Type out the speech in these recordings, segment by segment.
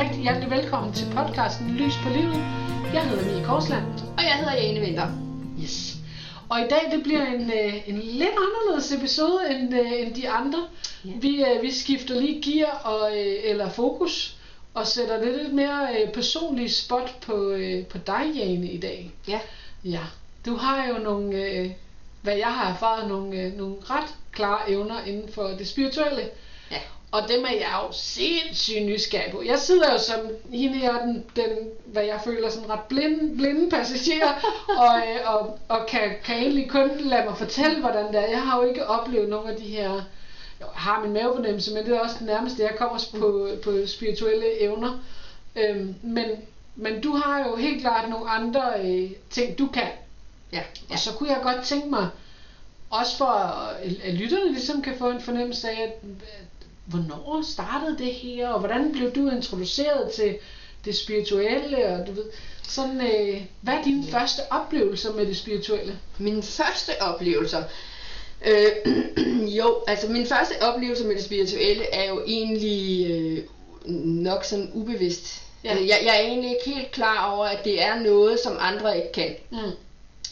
rigtig hjertelig velkommen til podcasten Lys på livet. Jeg hedder Mie Korsland. Og jeg hedder Jane Vinter. Yes. Og i dag det bliver en, øh, en lidt anderledes episode end, øh, end de andre. Ja. Vi, øh, vi skifter lige gear og, eller fokus og sætter lidt, lidt mere øh, personlig spot på, på dig, Jane, i dag. Ja. Ja, du har jo nogle, hvad jeg har erfaret, nogle, nogle ret klare evner inden for det spirituelle. Ja. Og dem er jeg jo sindssygt nysgerrig på. Jeg sidder jo som hende her, den, den hvad jeg føler sådan ret blinde, blinde passager, og, øh, og, og kan, kan egentlig kun lade mig fortælle, hvordan det er. Jeg har jo ikke oplevet nogle af de her, jo, jeg har min mavefornemmelse, men det er også det nærmeste, jeg kommer på, på spirituelle evner. Øhm, men, men du har jo helt klart nogle andre øh, ting, du kan. Ja. Og så kunne jeg godt tænke mig, også for at, at lytterne ligesom kan få en fornemmelse af, at hvornår startede det her, og hvordan blev du introduceret til det spirituelle, og du ved, sådan, øh, hvad er dine Ja. første oplevelser med det spirituelle? Mine første oplevelser. Øh, jo, altså min første oplevelse med det spirituelle er jo egentlig øh, nok sådan ubevidst. Ja. Ja. Jeg, jeg er egentlig ikke helt klar over, at det er noget, som andre ikke kan. Mm.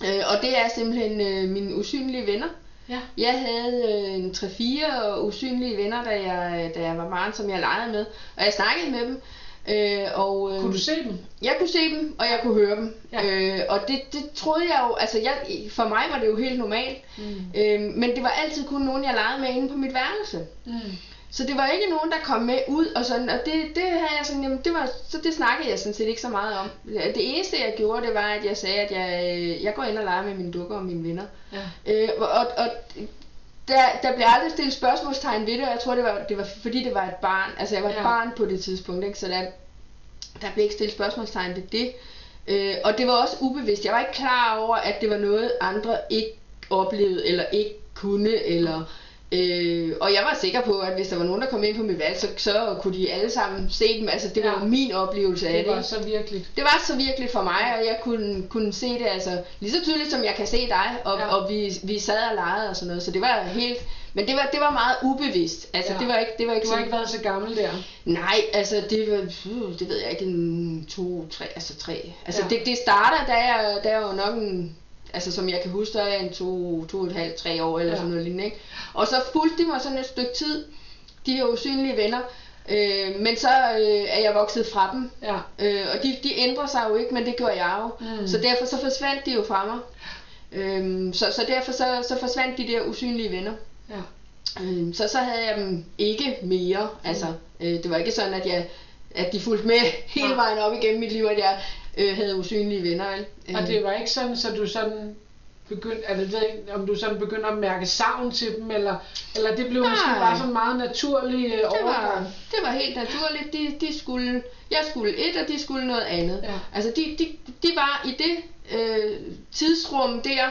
Øh, og det er simpelthen øh, mine usynlige venner. Ja. Jeg havde øh, en 3-4 usynlige venner, da jeg, da jeg var barn, som jeg legede med. Og jeg snakkede med dem. Øh, og, øh, Kunne du se dem? Jeg kunne se dem, og jeg kunne høre dem. Ja. Øh, og det, det troede jeg jo, altså jeg, for mig var det jo helt normalt. Mm. Øh, men det var altid kun nogen, jeg legede med inde på mit værelse. Mm. Så det var ikke nogen, der kom med ud og sådan, og det, det havde jeg sådan, jamen det var, så det snakkede jeg sådan set ikke så meget om. Det eneste jeg gjorde, det var, at jeg sagde, at jeg, øh, jeg går ind og leger med mine dukker og mine venner. Ja. Øh, og, og der, der blev aldrig stillet spørgsmålstegn ved det, og jeg tror, det var, det var fordi det var et barn. Altså jeg var et Ja. barn på det tidspunkt, ikke? så der, der blev ikke stillet spørgsmålstegn ved det. Øh, og det var også ubevidst. Jeg var ikke klar over, at det var noget, andre ikke oplevede, eller ikke kunne, eller... Øh, og jeg var sikker på, at hvis der var nogen, der kom ind på mit valg, så, så kunne de alle sammen se dem. Altså, det var Ja. jo min oplevelse af Det det. var så virkelig. Det var så virkelig for mig, og jeg kunne, kunne se det altså lige så tydeligt, som jeg kan se dig, og, Ja. og vi, vi sad og legede og sådan noget, så det var helt, men det var, det var meget ubevidst, altså Ja. det var ikke, det var ikke Du har ikke været så gammel der. nej, altså det var, det ved jeg ikke, en to, tre, altså tre, altså Ja. det, det starter, da jeg, da jeg var nok en, altså som jeg kan huske, der er jeg en to, to og et halvt, tre år eller Ja. sådan noget lignende, ikke? Og så fulgte de mig sådan et stykke tid, de her usynlige venner, øh, men så øh, er jeg vokset fra dem, Ja. Øh, og de, de ændrer sig jo ikke, men det gjorde jeg jo. Mm. Mm. Så derfor så forsvandt de jo fra mig. Øhm, så, så derfor så, så forsvandt de der usynlige venner. Ja. Øhm, så så havde jeg dem ikke mere. Altså, øh, det var ikke sådan, at, jeg, at de fulgte med hele vejen op igennem mit liv, at jeg øh, havde usynlige venner. Vel? Og Øh, det var ikke sådan, så du sådan begyndte, altså ved ikke, om du sådan begyndte at mærke savn til dem, eller, eller det blev måske Nej. bare sådan meget naturlig øh, det var, overgang. det var helt naturligt. De, de skulle, jeg skulle et, og de skulle noget andet. Ja. Altså, de, de, de var i det øh, tidsrum der,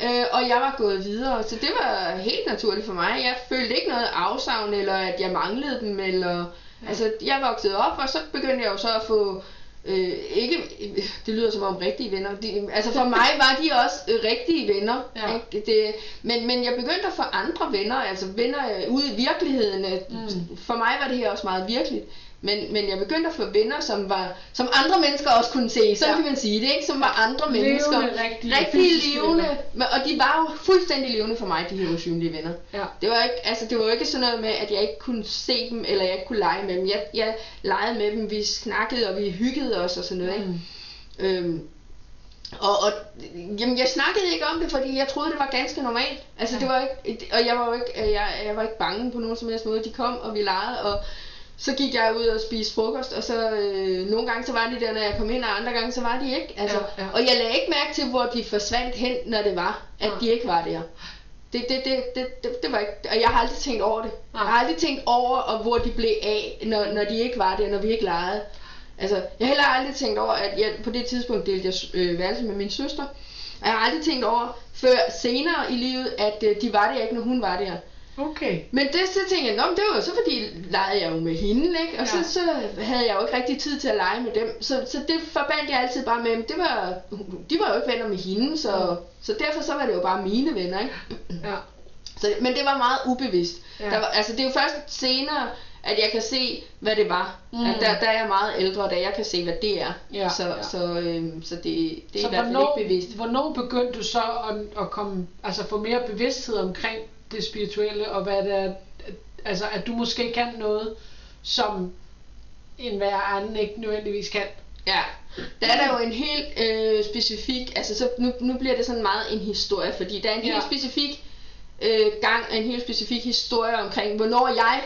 Ja. øh, og jeg var gået videre. Så det var helt naturligt for mig. Jeg følte ikke noget afsavn, eller at jeg manglede dem. Eller, ja. Altså, jeg voksede op, og så begyndte jeg jo så at få... Øh, ikke, det lyder som om rigtige venner. De, altså for mig var de også øh, rigtige venner. Ja. Ikke? Det, men, men jeg begyndte at få andre venner, altså venner øh, ude i virkeligheden. Mm. For mig var det her også meget virkeligt. Men, men jeg begyndte at få venner, som var som andre mennesker også kunne se. Sådan Ja. kan man sige det, ikke? Som var andre Levende, mennesker. rigtige, levende. Men, og de var jo fuldstændig levende for mig, de her usynlige venner. Ja. Det var, ikke, altså, det var jo ikke sådan noget med, at jeg ikke kunne se dem, eller jeg ikke kunne lege med dem. Jeg, jeg legede med dem, vi snakkede, og vi hyggede os og sådan noget. Ikke? Mm. Øhm, og, og jamen, jeg snakkede ikke om det, fordi jeg troede, det var ganske normalt. Altså, Ja. det var ikke, og jeg var jo ikke, jeg, jeg var ikke bange på nogen som helst måde. De kom, og vi legede, og så gik jeg ud og spiste frokost, og så øh, nogle gange så var de der, når jeg kom ind, og andre gange så var de ikke. Altså, Ja, ja. Og jeg lagde ikke mærke til, hvor de forsvandt hen, når det var, at Nej. de ikke var der. Det, det, det, det, det, det var ikke, og jeg har aldrig tænkt over det. Nej. Jeg har aldrig tænkt over, og hvor de blev af, når, når de ikke var der, når vi ikke legede. Altså, jeg har heller aldrig tænkt over, at jeg på det tidspunkt delte jeg øh, værelse med min søster. Og jeg har aldrig tænkt over, før senere i livet, at øh, de var der ikke, når hun var der. Okay. Men det, så tænkte jeg, Nå, men det var så fordi, legede jeg jo med hende, ikke? Og Ja. så, så havde jeg jo ikke rigtig tid til at lege med dem. Så, så det forbandt jeg altid bare med, det var, de var jo ikke venner med hende, så, så derfor så var det jo bare mine venner, ikke? Ja. Så, men det var meget ubevidst. Ja. Ja. Der var, altså det er jo først senere, at jeg kan se, hvad det var. Mm. At der, der er jeg meget ældre, da jeg kan se, hvad det er. Ja, så, ja. så, øhm, så det, det er Så i hvert fald hvornår, ikke bevidst. hvornår begyndte du så at, at komme, altså få mere bevidsthed omkring det spirituelle, og hvad det er, altså at du måske kan noget, som en hver anden ikke nødvendigvis kan. Ja, der er der jo en helt øh, specifik, altså så nu, nu bliver det sådan meget en historie, fordi der er en helt Ja. specifik øh, gang, en helt specifik historie omkring, hvornår jeg,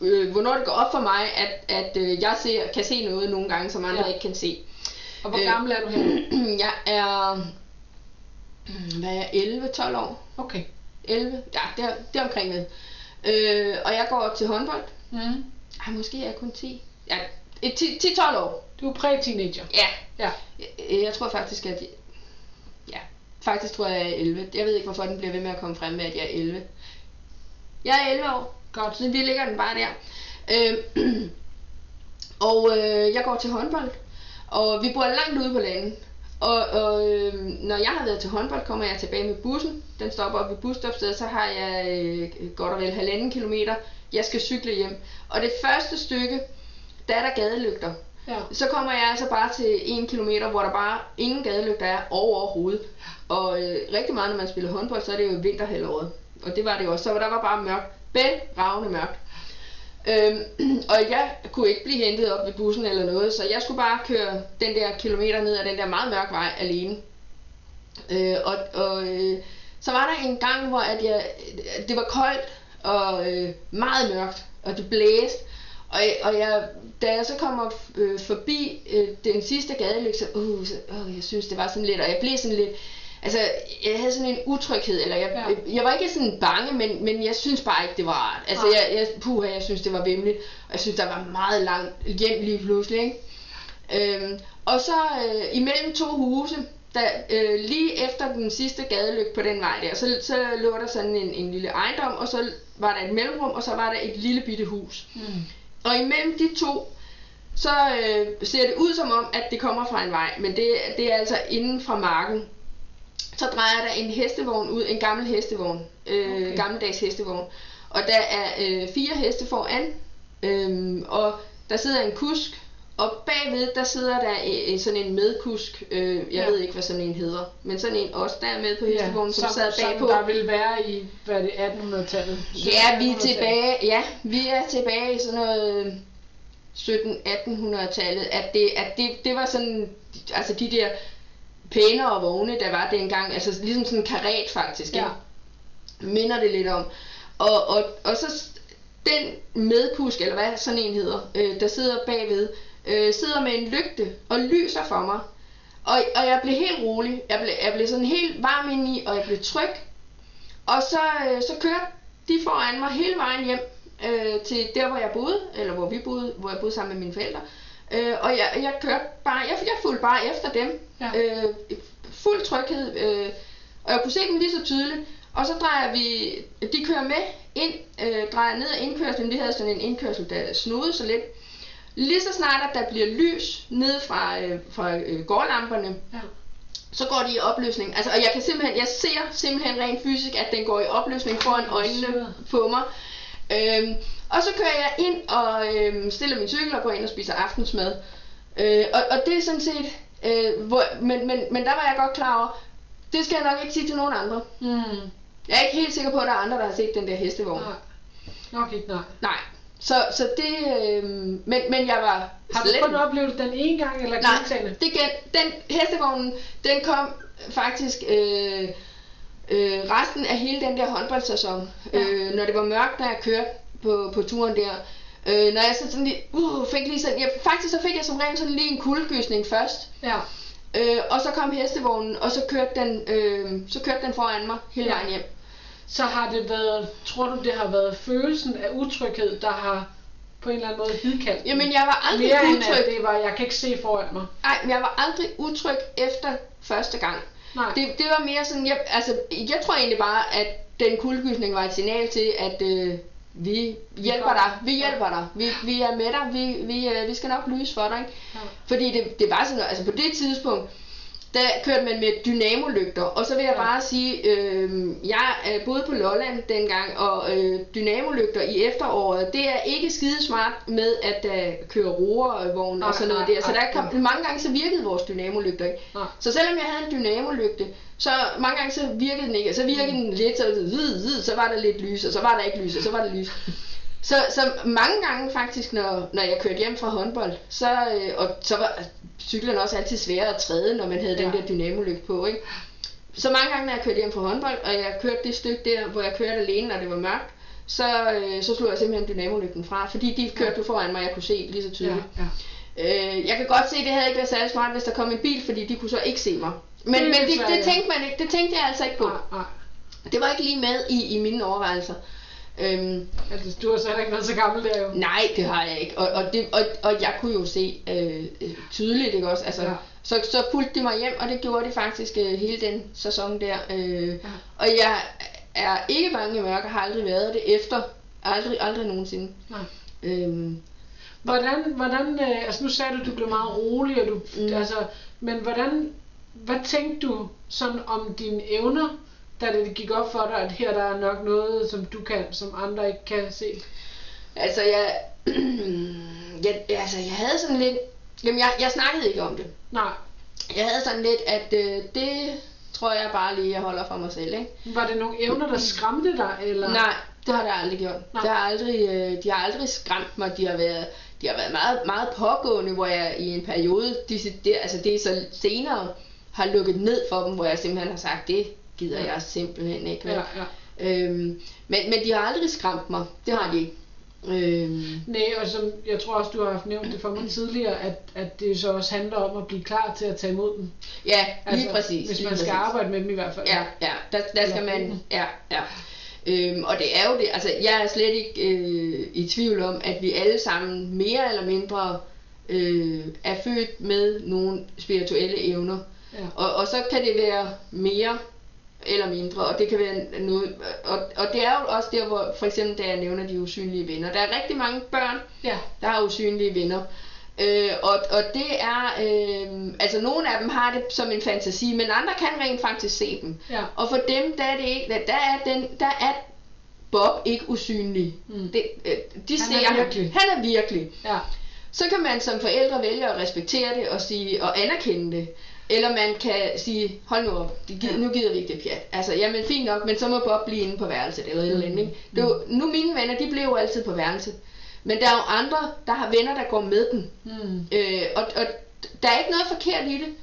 øh, hvornår det går op for mig, at, at øh, jeg ser, kan se noget nogle gange, som andre Ja. ikke kan se. Og hvor Øh. gammel er du her? jeg er, hvad er jeg, 11-12 år? Okay. 11, ja, det er, det er omkring med. Øh, og jeg går til håndbold. Mm. Ej, måske er jeg kun 10. Ja, et 10 10-12 år. Du er præ-teenager. Ja, Ja. jeg, jeg tror faktisk, at... Ja, faktisk tror jeg, jeg er 11. Jeg ved ikke, hvorfor den bliver ved med at komme frem med, at jeg er 11. Jeg er 11 år, Godt. så vi ligger den bare der. Øh, og øh, jeg går til håndbold, og vi bor langt ude på landet. Og, og øh, når jeg har været til håndbold, kommer jeg tilbage med bussen. Den stopper op ved busstopstedet, så har jeg øh, godt og vel halvanden kilometer. Jeg skal cykle hjem. Og det første stykke, der er der gadelygter. Ja. Så kommer jeg altså bare til en kilometer, hvor der bare ingen gadelygter er overhovedet. Og øh, rigtig meget, når man spiller håndbold, så er det jo vinterhalvåret. Og det var det jo også. Så der var bare mørkt. Bælragende mørkt. Øhm, og jeg kunne ikke blive hentet op ved bussen eller noget, så jeg skulle bare køre den der kilometer ned ad den der meget mørke vej alene. Øh, og og øh, så var der en gang, hvor at jeg, det var koldt og øh, meget mørkt, og det blæste. Og, og jeg, da jeg så kommer øh, forbi øh, den sidste gade, så, uh, så uh, jeg synes, det var sådan lidt, og jeg blev sådan lidt, altså, jeg havde sådan en utryghed, eller jeg, Ja. jeg var ikke sådan bange, men, men jeg synes bare ikke, det var rart. Altså, Nej. jeg, jeg, puha, jeg synes, det var vemmeligt, og jeg synes, der var meget langt hjem lige pludselig, ikke? Øhm, og så øh, imellem to huse, der, øh, lige efter den sidste gadelygte på den vej der, så, så lå der sådan en, en lille ejendom, og så var der et mellemrum, og så var der et lille bitte hus. Mm. Og imellem de to, så øh, ser det ud som om, at det kommer fra en vej, men det, det er altså inden fra marken. Så drejer der en hestevogn ud, en gammel hestevogn, øh, Okay. gammeldags hestevogn. Og der er øh, fire heste foran, øh, og der sidder en kusk, og bagved, der sidder der øh, sådan en medkusk, øh, jeg Ja. ja. ved ikke, hvad sådan en hedder, men sådan en også, der er med på hestevognen, som, som sad som bagpå. der vil være i, hvad er det, 1800-tallet? Ja, vi er 1700-tallet. tilbage, ja, vi er tilbage i sådan noget 17-1800-tallet, at det, at det, det var sådan, altså de der pænere vogne, der var dengang, altså ligesom sådan en karet faktisk, Ja. minder det lidt om. Og, og, og så den medkusk, eller hvad sådan en hedder, øh, der sidder bagved, øh, sidder med en lygte og lyser for mig. Og, og jeg blev helt rolig, jeg blev, jeg blev sådan helt varm indeni, og jeg blev tryg. Og så, øh, så kørte de foran mig hele vejen hjem øh, til der, hvor jeg boede, eller hvor vi boede, hvor jeg boede sammen med mine forældre. Øh, og jeg, jeg kørte bare, jeg, jeg fulgte bare efter dem. Ja. Øh, fuld tryghed. Øh, og jeg kunne se dem lige så tydeligt. Og så drejer vi, de kører med ind, øh, drejer ned ad indkørslen. Vi havde sådan en indkørsel, der snodede så lidt. Lige så snart, at der bliver lys ned fra, øh, fra øh, gårdlamperne, Ja. så går de i opløsning. Altså, og jeg kan simpelthen, jeg ser simpelthen rent fysisk, at den går i opløsning foran øjnene på mig. Øhm, og så kører jeg ind og øhm, stiller min cykel og går ind og spiser aftensmad. Øh, og, og det er sådan set, øh, hvor, men, men, men der var jeg godt klar over, det skal jeg nok ikke sige til nogen andre. Mm. Jeg er ikke helt sikker på, at der er andre, der har set den der hestevogn. Nej. Nok ikke, nej. Nej. Så, så det, øh, men, men jeg var Har du slet kun oplevet den ene gang, eller Nej, gentagende? det gen, den hestevognen, den kom faktisk øh, øh, resten af hele den der håndboldsæson. Ja. Øh, når det var mørkt, når jeg kørte på, på turen der. Øh, når jeg så sådan lige, uh, fik lige sådan, jeg, faktisk så fik jeg som regel sådan lige en kuldegysning først. Ja. Øh, og så kom hestevognen, og så kørte den, øh, så kørte den foran mig hele Ja. vejen hjem. Så har det været, tror du det har været følelsen af utryghed, der har på en eller anden måde hidkaldt? Jamen jeg var aldrig Mere end utryg. at det var, jeg kan ikke se foran mig. Nej, men jeg var aldrig utryg efter første gang. Nej. Det, det var mere sådan, jeg, altså, jeg tror egentlig bare, at den kuldegysning var et signal til, at øh, vi hjælper dig, vi hjælper dig, vi, vi er med dig, vi, vi, øh, vi skal nok lyse for dig. Ikke? Ja. Fordi det, det var sådan, altså på det tidspunkt, der kørte man med dynamolygter, og så vil jeg bare sige, øh, jeg øh, boede på Lolland dengang, og øh, dynamolygter i efteråret, det er ikke skide smart med, at der kører roervogn og sådan noget der, så der kom, mange gange så virkede vores dynamolygter ikke. Så selvom jeg havde en dynamolygte, så mange gange så virkede den ikke, og så virkede den lidt, så, så var der lidt lys, og så var der ikke lys, og så var der lys. Så, så mange gange faktisk, når, når jeg kørte hjem fra håndbold, så, øh, og så var cyklen også altid sværere at træde, når man havde ja. den Ja. der dynamolygt på, ikke? Så mange gange, når jeg kørte hjem fra håndbold, og jeg kørte det stykke der, hvor jeg kørte alene, når det var mørkt, så, øh, så slog jeg simpelthen dynamolygten fra, fordi de kørte jo foran mig, og jeg kunne se lige så Ja, tydeligt. ja. Øh, jeg kan godt se, at det havde ikke været særlig smart, hvis der kom en bil, fordi de kunne så ikke se mig. Men, Det men det, det, ja. tænkte man ikke, det tænkte jeg altså ikke på. Nej, nej. Det var ikke lige med i, i mine overvejelser. Øhm, Altså, du har så ikke været så gammel der jo. nej, det har jeg ikke. Og, og, det, og, og jeg kunne jo se øh, øh, tydeligt, ikke også? Altså, Ja. så, så fulgte de mig hjem, og det gjorde de faktisk øh, hele den sæson der. Øh, Ja. Og jeg er ikke bange i mørke, har aldrig været det efter. Aldrig, aldrig nogensinde. Nej. Øhm, Hvordan, hvordan øh, altså nu sagde du, du blev meget rolig, og du, mm. altså, men hvordan, hvad tænkte du sådan om dine evner, da det gik op for dig, at her der er nok noget, som du kan, som andre ikke kan se? Altså, jeg, jeg, altså, jeg havde sådan lidt... Jamen, jeg, jeg snakkede ikke om det. Nej. Jeg havde sådan lidt, at øh, det tror jeg bare lige, jeg holder for mig selv, ikke? Var det nogle evner, der skræmte dig, eller? Nej, det har det aldrig gjort. Nej. Det har aldrig, øh, de har aldrig skræmt mig. De har været, de har været meget, meget pågående, hvor jeg i en periode, disse, det, altså det er så senere, har lukket ned for dem, hvor jeg simpelthen har sagt, det gider Ja. jeg simpelthen ikke. Ja, ja. Øhm, men, men de har aldrig skræmt mig. Det har de ikke. Øhm, Nej, og som jeg tror også, du har haft nævnt det for mig tidligere, at, at det så også handler om at blive klar til at tage imod dem. ja, lige præcis. Hvis man skal præcis. arbejde med dem i hvert fald. Ja, ja, der, der skal man, ja, ja. Øhm, og det er jo det, altså jeg er slet ikke øh, i tvivl om, at vi alle sammen mere eller mindre øh, er født med nogle spirituelle evner. Ja. Og, og så kan det være mere eller mindre, og det kan være noget, og, og det er jo også der, hvor for eksempel, da jeg nævner de usynlige venner, der er rigtig mange børn, ja. der har usynlige venner. Øh, og, og det er, øh, altså nogle af dem har det som en fantasi, men andre kan rent faktisk se dem. Ja. Og for dem, der er det ikke, der er, den, der er Bob ikke usynlig. Mm. Det, øh, de Han er ser ham. virkelig. Han er virkelig. Ja. Så kan man som forældre vælge at respektere det og, sige, og anerkende det. Eller man kan sige, hold nu op, de gider, nu gider vi ikke det pjat. Altså, jamen fint nok, men så må Bob blive inde på værelset eller et eller andet. Ikke? Det jo, nu mine venner, de bliver jo altid på værelset. Men der er jo andre, der har venner, der går med dem. Mm. Øh, og, og der er ikke noget forkert i det.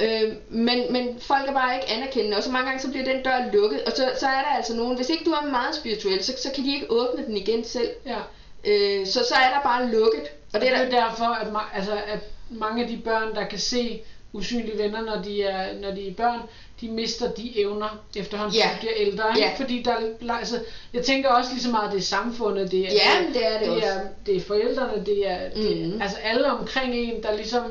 Øh, men, men folk er bare ikke anerkendende, og så mange gange så bliver den dør lukket, og så, så er der altså nogen, hvis ikke du er meget spirituel, så, så kan de ikke åbne den igen selv. Ja. Øh, så så er der bare lukket. Og det er det der, er derfor, at, ma- altså, at mange af de børn, der kan se usynlige venner, når de er, når de er børn, de mister de evner efterhånden, som Ja. de bliver ældre. Ikke? Ja. Fordi der, er- altså, jeg tænker også lige så meget, det er samfundet, det er, Ja, det er det det også. er, det er forældrene, det er, det er Mhm. altså alle omkring en, der ligesom,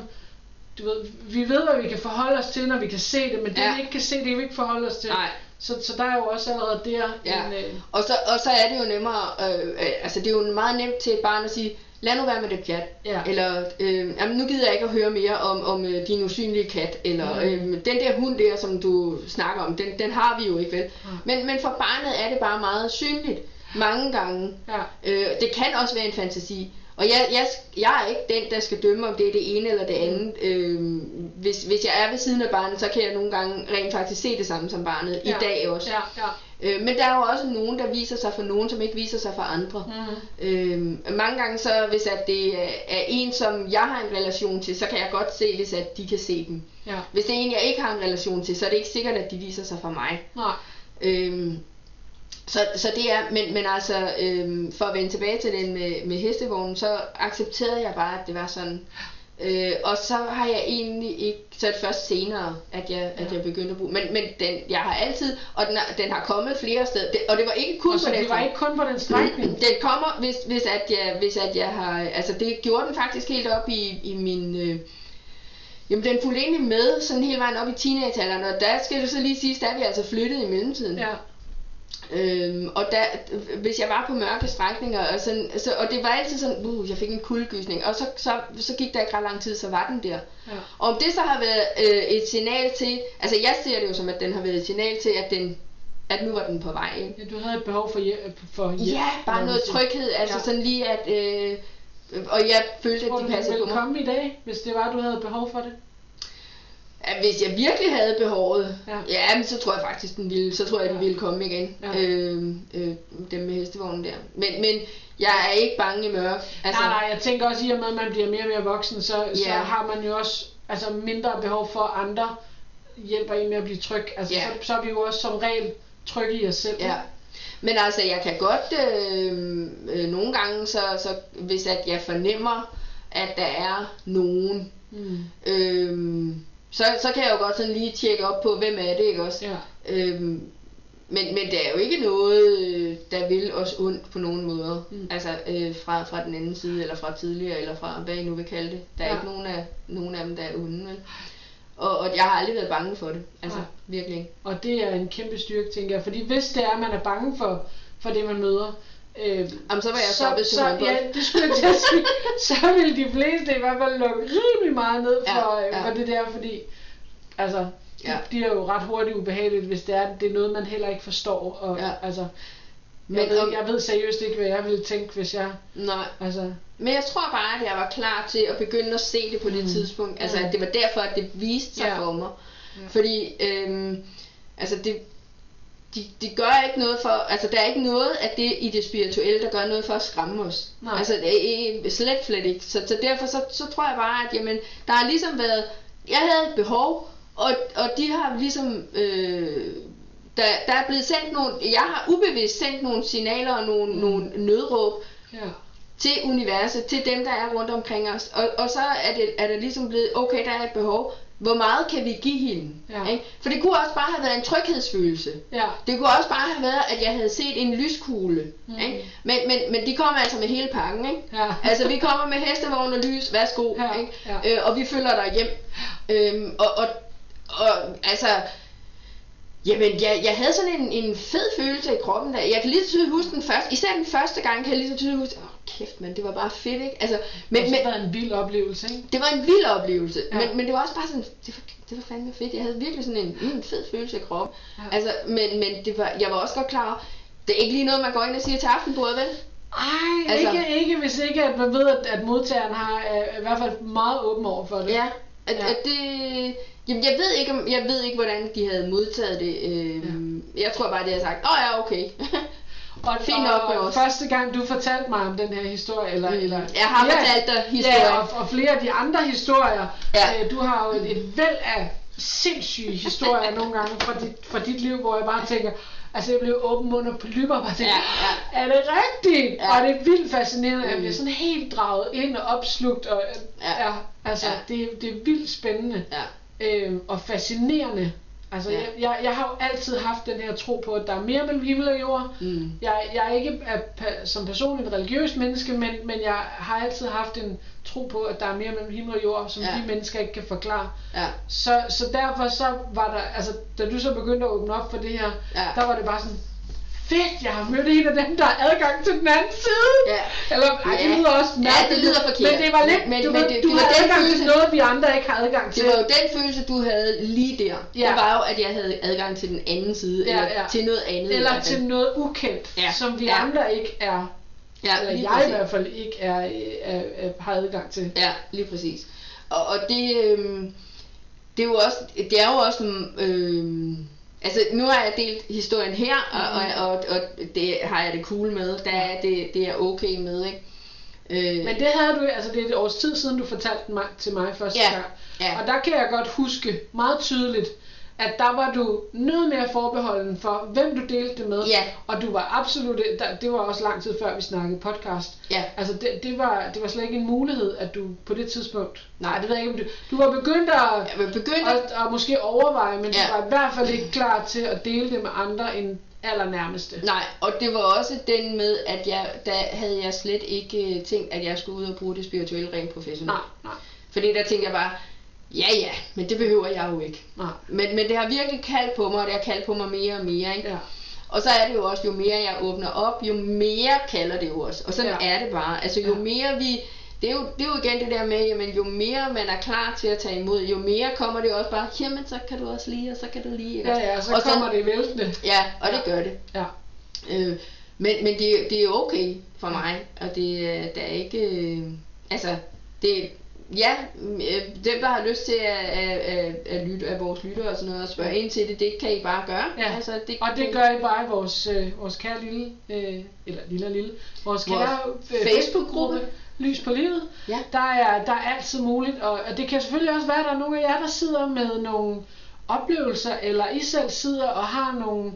du ved, vi ved, hvad vi kan forholde os til, når vi kan se det, men det Ja. vi ikke kan se, det kan vi ikke forholde os til. Nej. Så, så der er jo også allerede der Ja. en, øh, Og så, og så er det jo nemmere, øh, øh, altså det er jo meget nemt til et barn at sige, lad nu være med det pjat. Ja. Eller, øh, jamen nu gider jeg ikke at høre mere om, om øh, din usynlige kat. Eller Mm. øh, den der hund der, som du snakker om, den, den har vi jo ikke vel. Mm. Men, men for barnet er det bare meget synligt. Mange gange. ja. Øh, det kan også være en fantasi. Og jeg, jeg, jeg er ikke den, der skal dømme, om det er det ene eller det andet. Øh, hvis, hvis jeg er ved siden af barnet, så kan jeg nogle gange rent faktisk se det samme som barnet. I Ja. dag også. Ja, ja. Øh, men der er jo også nogen, der viser sig for nogen, som ikke viser sig for andre. Mm. Øh, mange gange så, hvis at det er er en, som jeg har en relation til, så kan jeg godt se, hvis at de kan se dem. Ja. Hvis det er en, jeg ikke har en relation til, så er det ikke sikkert, at de viser sig for mig. Nej. Øhm, så, så det er, men, men altså, øhm, for at vende tilbage til den med, med hestevognen, så accepterede jeg bare, at det var sådan. Øh, og så har jeg egentlig ikke, så er det først senere, at jeg, at jeg begyndte at bruge, men, men den, jeg har altid, og den, har- den har kommet flere steder, det, og det var ikke kun Og på den det var ikke kun på den strækning. den kommer, hvis, hvis, at jeg, hvis at jeg har, altså det gjorde den faktisk helt op i, i min, øh, jamen den fulgte egentlig med, sådan hele vejen op i teenagealderen, og der skal du så lige sige, der er vi altså flyttet i mellemtiden. Ja. Øhm, og der, hvis jeg var på mørke strækninger, og, sådan, så, og det var altid sådan, uh, jeg fik en kuldegysning, og så, så, så gik der ikke ret lang tid, så var den der. Ja. Og om det så har været øh, et signal til, altså jeg ser det jo som, at den har været et signal til, at den at nu var den på vej. Ikke? Ja, du havde et behov for hjælp. For hjælp Ja, bare noget tryghed, altså Ja. sådan lige at, øh, og jeg følte, Tror at de passede på mig. komme i dag, hvis det var, du havde behov for det? Ja, hvis jeg virkelig havde behovet, Ja. ja, men så tror jeg faktisk, den ville, så tror jeg, den ville komme igen. Ja. Øh, øh, dem med hestevognen der. Men, men jeg er ikke bange i mørk. Altså, nej, nej, jeg tænker også i og med, at man bliver mere og mere voksen, så, så Ja. har man jo også altså, mindre behov for, at andre hjælper en med at blive tryg. Altså, Ja. så, så er vi jo også som regel trygge i os selv. Ja. Men altså, jeg kan godt øh, øh, nogle gange, så, så hvis at jeg fornemmer, at der er nogen, Mm. øh, så, så kan jeg jo godt sådan lige tjekke op på, hvem er det, ikke også? ja. Øhm, men, men det er jo ikke noget, øh, der vil os ondt på nogen måder. Mm. Altså øh, fra, fra den anden side, eller fra tidligere, eller fra hvad I nu vil kalde det. Der er Ja. ikke nogen af, nogen af dem, der er onde, vel? Og, og jeg har aldrig været bange for det. Altså, Nej. virkelig. Og det er en kæmpe styrke, tænker jeg. Fordi hvis det er, at man er bange for, for det, man møder, øh, Jamen, så var jeg så, til så, ja, det skulle jeg til at sige. Så vil de fleste i hvert fald lukke rimelig meget ned for, Ja, ja, ja. for det der, fordi altså, det Ja. bliver jo ret hurtigt ubehageligt, hvis det er, det er noget, man heller ikke forstår. Og, Ja. altså, Men jeg, ved, om- jeg ved seriøst ikke, hvad jeg ville tænke, hvis jeg... Nej. Altså, Men jeg tror bare, at jeg var klar til at begynde at se det på det Mm. tidspunkt. Altså, Mm. at det var derfor, at det viste sig Ja. for mig. Ja. Fordi, øhm, altså det, de, de gør ikke noget for, altså der er ikke noget af det i det spirituelle, der gør noget for at skræmme os. Nej. Altså det er slet, slet ikke. Så, så derfor så, så tror jeg bare, at jamen, der har ligesom været, jeg havde et behov, og, og de har ligesom, øh, der, der er blevet sendt nogle, jeg har ubevidst sendt nogle signaler og nogle, mm. nogle nødråb, ja. til universet, til dem, der er rundt omkring os. Og, og så er det, er det ligesom blevet, okay, der er et behov. Hvor meget kan vi give hende? Ja. Ikke? For det kunne også bare have været en tryghedsfølelse. Ja. Det kunne også bare have været, at jeg havde set en lyskugle. Mm. Ikke? Men, men, men de kommer altså med hele pakken. Ikke? Ja. Altså vi kommer med hestevogn og lys, værsgo. Ja, Ikke? ja. Øh, og vi følger dig hjem. Øhm, og, og, og altså, Jamen, jeg, jeg havde sådan en, en fed følelse i kroppen der. Jeg kan lige så tydeligt huske den første, især den første gang kan jeg lige så tydeligt huske, kæft mand, det var bare fedt, ikke? Altså, men, Men, men, det har en vild oplevelse, ikke? det var en vild oplevelse, Ja. men, men det var også bare sådan, det var, det var fandme fedt. Jeg havde virkelig sådan en, en fed følelse i kroppen. Ja. Altså, men, men det var, jeg var også godt klar over, det er ikke lige noget, man går ind og siger til aftenbordet, vel? Ej, Altså- ikke, ikke hvis ikke at man ved, at, at modtageren har er, i hvert fald meget åben over for det. Ja, at, Ja. at det... Jamen, jeg ved ikke, jeg ved ikke, hvordan de havde modtaget det. Øhm, ja. Jeg tror bare, de havde sagt, åh ja, okay. Og, Fint nok og os. første gang du fortalte mig om den her historie, eller, Mm. eller Jeg har flere- fortalt dig historien. Ja, og, og flere af de andre historier. Ja. Øh, du har jo et, et væld af sindssyge historier nogle gange fra dit, fra dit liv, hvor jeg bare tænker, altså jeg blev åben mund og lyber og bare tænker, Ja, er det rigtigt? Ja. Og det er vildt fascinerende, at jeg Mm. bliver sådan helt draget ind og opslugt, og ja, Ja. altså Ja. Det, det er vildt spændende ja. øh, og fascinerende. Altså, ja. Jeg, jeg, jeg har jo altid haft den her tro på, at der er mere mellem himmel og jord. Mm. Jeg, jeg er ikke er, som person et religiøst menneske, men, men jeg har altid haft en tro på, at der er mere mellem himmel og jord, som Ja. vi mennesker ikke kan forklare. Ja. Så, så derfor så var der, altså da du så begyndte at åbne op for det her, Ja. der var det bare sådan, fedt, jeg har mødt en af dem, der har adgang til den anden side. Ja. Eller, ej, det Ja. lyder også Ja, mærkeligt. det lyder forkert. Men det var lidt, Men- du, men det- du det var den adgang til følelse- noget, vi andre ikke har adgang til. Det var jo den følelse, du havde lige der. Ja. Det var jo, at jeg havde adgang til den anden side, Ja, eller ja. til noget andet. Eller fald. til noget ukendt, Ja. som vi Ja. andre ikke er, ja, eller jeg præcis. i hvert fald ikke er, er, er, har adgang til. Ja, lige præcis. Og, og det, øhm, det er jo også, det er jo også, øhm, altså nu har jeg delt historien her, og, Mhm. og, og, og det har jeg det cool med, der er det, det er okay med, ikke? Øh, Men det havde du, altså det er et års tid siden, du fortalte mig, til mig første Ja, gang. ja. Og der kan jeg godt huske meget tydeligt, at der var du noget mere forbeholden for, hvem du delte det med. Ja. Og du var absolut, der, det var også lang tid før vi snakkede podcast. Ja. Altså det, det, var, det var slet ikke en mulighed, at du på det tidspunkt, nej, det ved jeg ikke, om du, du var begyndt at, Jeg begyndte, at, at måske overveje, men ja. Ja. du var i hvert fald ikke klar til at dele det med andre end allernærmeste. nej, og det var også den med, at jeg, der havde jeg slet ikke øh, tænkt, at jeg skulle ud og bruge det spirituelle rent professionelt. Nej, nej, Fordi der tænkte jeg bare, ja ja, men det behøver jeg jo ikke. nej. Men, men det har virkelig kaldt på mig, og det har kaldt på mig mere og mere, ikke? Ja. Og så er det jo også, jo mere jeg åbner op, jo mere kalder det jo også. Og sådan Ja. er det bare. Altså jo Ja. mere vi... Det er, jo, det er jo igen det der med, jamen jo mere man er klar til at tage imod, jo mere kommer det også bare, jamen så kan du også lige, og så kan du lige. ikke Ja, ja, så og kommer det væltende. Ja, og Ja. det gør det. Ja. Øh, men men det, det er okay for mig, og det, er- der er ikke... Øh, altså, det Ja, øh, dem der har lyst til at, at, at, at lytte af vores lyttere og sådan noget og spørge ind til det, det kan I bare gøre. Ja, altså, det, og det gør I bare i vores, øh, vores kære lille, øh, eller lille lille, vores kære Vores øh, Facebook-gruppe. Lys på livet. Ja. Der er, der er altid muligt, og, og det kan selvfølgelig også være, at der er nogle af jer, der sidder med nogle oplevelser, eller I selv sidder og har nogle,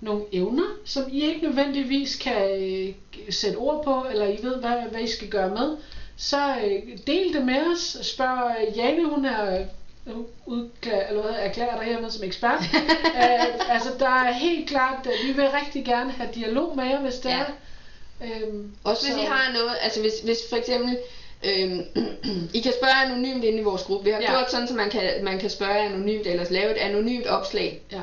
nogle evner, som I ikke nødvendigvis kan øh, sætte ord på, eller I ved, hvad, hvad I skal gøre med. Så øh, del det med os. Spørg øh, Jane, hun er øh, udklæder, eller hvad, erklærer dig hermed som ekspert. øh, altså, der er helt klart, at vi vil rigtig gerne have dialog med jer, hvis det Ja. er. Øhm, Også hvis så- I har noget, altså hvis, hvis for eksempel, øhm, I kan spørge anonymt inde i vores gruppe. Vi har Ja. gjort sådan, så man kan, man kan spørge anonymt, eller lave et anonymt opslag. Ja.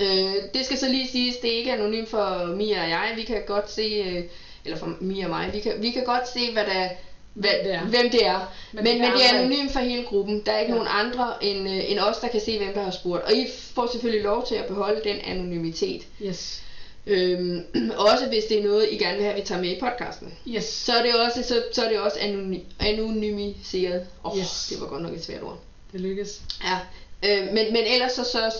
Øh, det skal så lige siges, det er ikke anonymt for Mia og jeg. Vi kan godt se, øh, eller for Mia og mig, vi kan, vi kan godt se, hvad der, Hvem det er. hvem det er. Men Men, det men, er det er anonymt for hele gruppen. Der er ikke Ja. nogen andre end, øh, end os, der kan se, hvem der har spurgt. Og I får selvfølgelig lov til at beholde den anonymitet. Yes. Øhm, også hvis det er noget, I gerne vil have, vi tager med i podcasten. Yes. Så er det også, så, så er det også anony, anonymiseret. Åh, oh, yes. det var godt nok et svært ord. Det lykkes. Ja, øh, men, men ellers så, så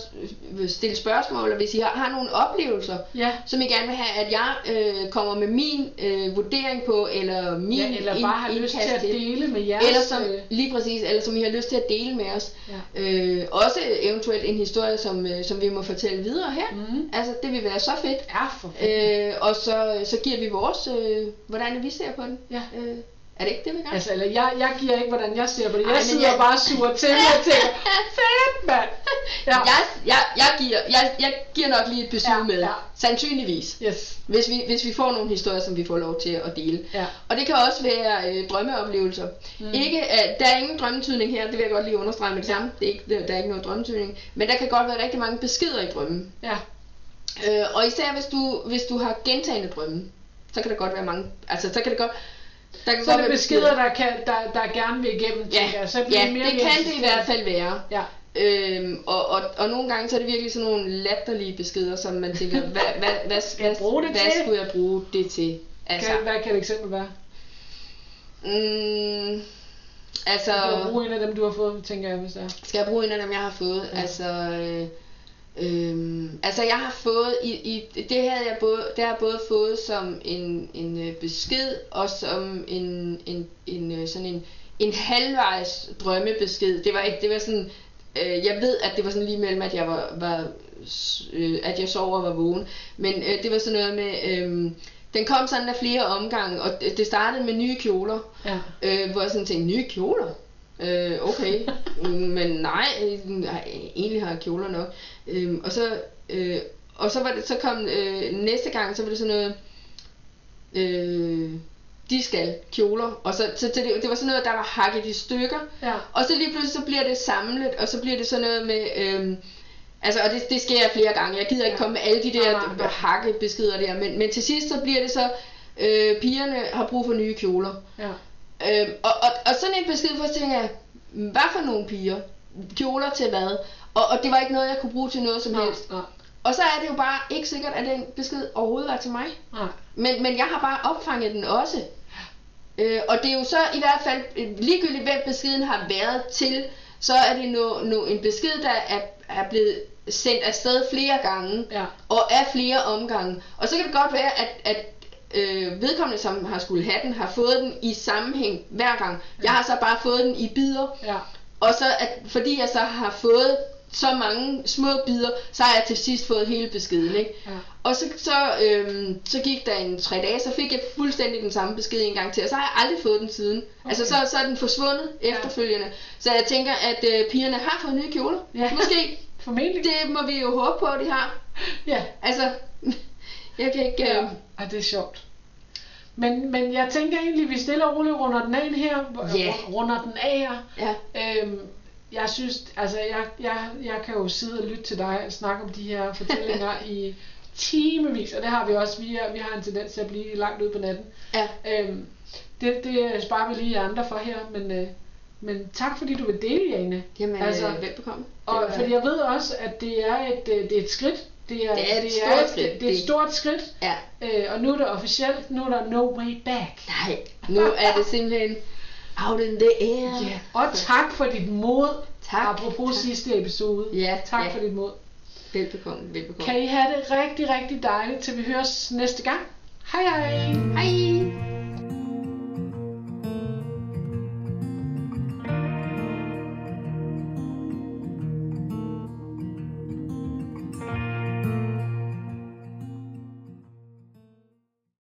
øh, stille spørgsmål, og hvis I har, har nogle oplevelser, Ja. som I gerne vil have, at jeg øh, kommer med min øh, vurdering på, eller min ja eller bare har lyst til at dele med jeres... eller som, øh, lige præcis, eller som I har lyst til at dele med os. Ja. Øh, også eventuelt en historie, som, øh, som vi må fortælle videre her. Mhm. Altså, det vil være så fedt. Ja, for fanden. Øh, og så, så giver vi vores, øh, hvordan vi ser på den. Ja. Øh, er det ikke det, vi gør? Altså, eller jeg, jeg giver ikke, hvordan jeg ser på det. Jeg Ej, sidder jeg- bare sur til, og tænker, fedt, mand! Ja. Jeg, jeg, jeg, giver, jeg, jeg giver nok lige et besøg Ja, med, ja. sandsynligvis. Yes. Hvis vi, hvis vi får nogle historier, som vi får lov til at dele. Ja. Og det kan også være øh, drømmeoplevelser. Mm. Mm. Ikke, øh, der er ingen drømmetydning her, det vil jeg godt lige understrege med det samme. Det er ikke, der er ikke noget drømmetydning. Men der kan godt være rigtig mange beskeder i drømmen. Ja. Øh, og især hvis du, hvis du har gentagende drømme, så kan der godt være mange, altså så kan det godt, der kan Så er det beskeder, der, kan, der, der gerne vil igennem, Ja, tænker jeg. Så bliver ja det mere det kan det i hvert fald være. Ja. Øhm, og, og, og nogle gange så er det virkelig sådan nogle latterlige beskeder, som man tænker, hvad, hvad, hvad, Skal jeg bruge det hvad til? skulle jeg bruge det til? Altså, Kan, hvad kan et eksempel være? mm, altså, Du kan bruge en af dem, du har fået, tænker jeg, hvis det er. skal jeg bruge en af dem, jeg har fået? Ja. Altså, øh, øhm, altså jeg har fået, i, i, det havde jeg både, det har jeg både fået som en, en øh, besked, og som en, en, en øh, sådan en, en halvvejs drømmebesked. Det var ikke, det var sådan, øh, jeg ved, at det var sådan lige mellem, at jeg var, var øh, at jeg sov og var vågen. Men øh, det var sådan noget med, øh, den kom sådan af flere omgange, og det det startede med nye kjoler. Ja. Øh, hvor jeg sådan tænkte, nye kjoler? Øh, okay, men nej, øh, nej, egentlig har jeg kjoler nok. Øh, og så, øh, og så var det, så kom øh, næste gang, så var det sådan noget, øh, de skal kjoler, og så, så, det, det var sådan noget, der var hakket i stykker, Ja. og så lige pludselig så bliver det samlet, og så bliver det sådan noget med, øhm, altså og det, det sker flere gange, jeg gider ikke Ja. komme med alle de der nej, nej. hakkebeskeder der, men, men til sidst så bliver det så, øh, pigerne har brug for nye kjoler. Ja. Øhm, og, og, og sådan en besked, for tænker jeg, hvad for nogle piger? Kjoler til hvad? Og, og det var ikke noget, jeg kunne bruge til noget som Nej, helst. nej, Og så er det jo bare ikke sikkert, at den besked overhovedet var til mig. nej. Men, men jeg har bare opfanget den også. Øh, og det er jo så i hvert fald, ligegyldigt hvem beskeden har været til, så er det no, no, en besked, der er, er blevet sendt afsted flere gange, Ja. og af flere omgange. Og så kan det godt være, at, at øh, vedkommende, som har skulle have den, har fået den i sammenhæng hver gang. Jeg har så bare fået den i bidder, Ja. og så at, fordi jeg så har fået så mange små bidder, så har jeg til sidst fået hele beskeden, ikke? Ja. Og så, så, øhm, så gik der en tre dage, så fik jeg fuldstændig den samme besked en gang til, og så har jeg aldrig fået den siden. Okay. Altså så, så er den forsvundet Ja. efterfølgende. Så jeg tænker, at øh, pigerne har fået nye kjoler. Ja. Måske. Formentlig. Det må vi jo håbe på, at de har. Ja. Altså, jeg kan ikke... Ja. Øh, Ej, det er sjovt. Men, men jeg tænker egentlig, at vi stille og roligt runder den af her. Ja. Runder den af her. ja. Øhm, jeg synes, altså jeg, jeg, jeg kan jo sidde og lytte til dig og snakke om de her fortællinger i timevis, og det har vi også, vi, er, vi har en tendens til at blive langt ud på natten. Ja. Øhm, det, det sparer vi lige andre for her, men, øh, men tak fordi du vil dele, Jane. Jamen, Altså, altså, velbekomme. Og fordi jeg ved også, at det er et, øh, det er et skridt. Det er, Det er et det stort er, skridt. Det, det er et stort skridt, Ja, øh, og nu er det officielt, nu er der no way back. nej, nu er det simpelthen out in the air. Ja. Og tak for dit mod. Tak. Apropos tak. sidste episode. Ja, Tak ja. for dit mod. Velbekomme, velbekomme. Kan I have det rigtig, rigtig dejligt, til vi høres næste gang. Hej hej! Hej!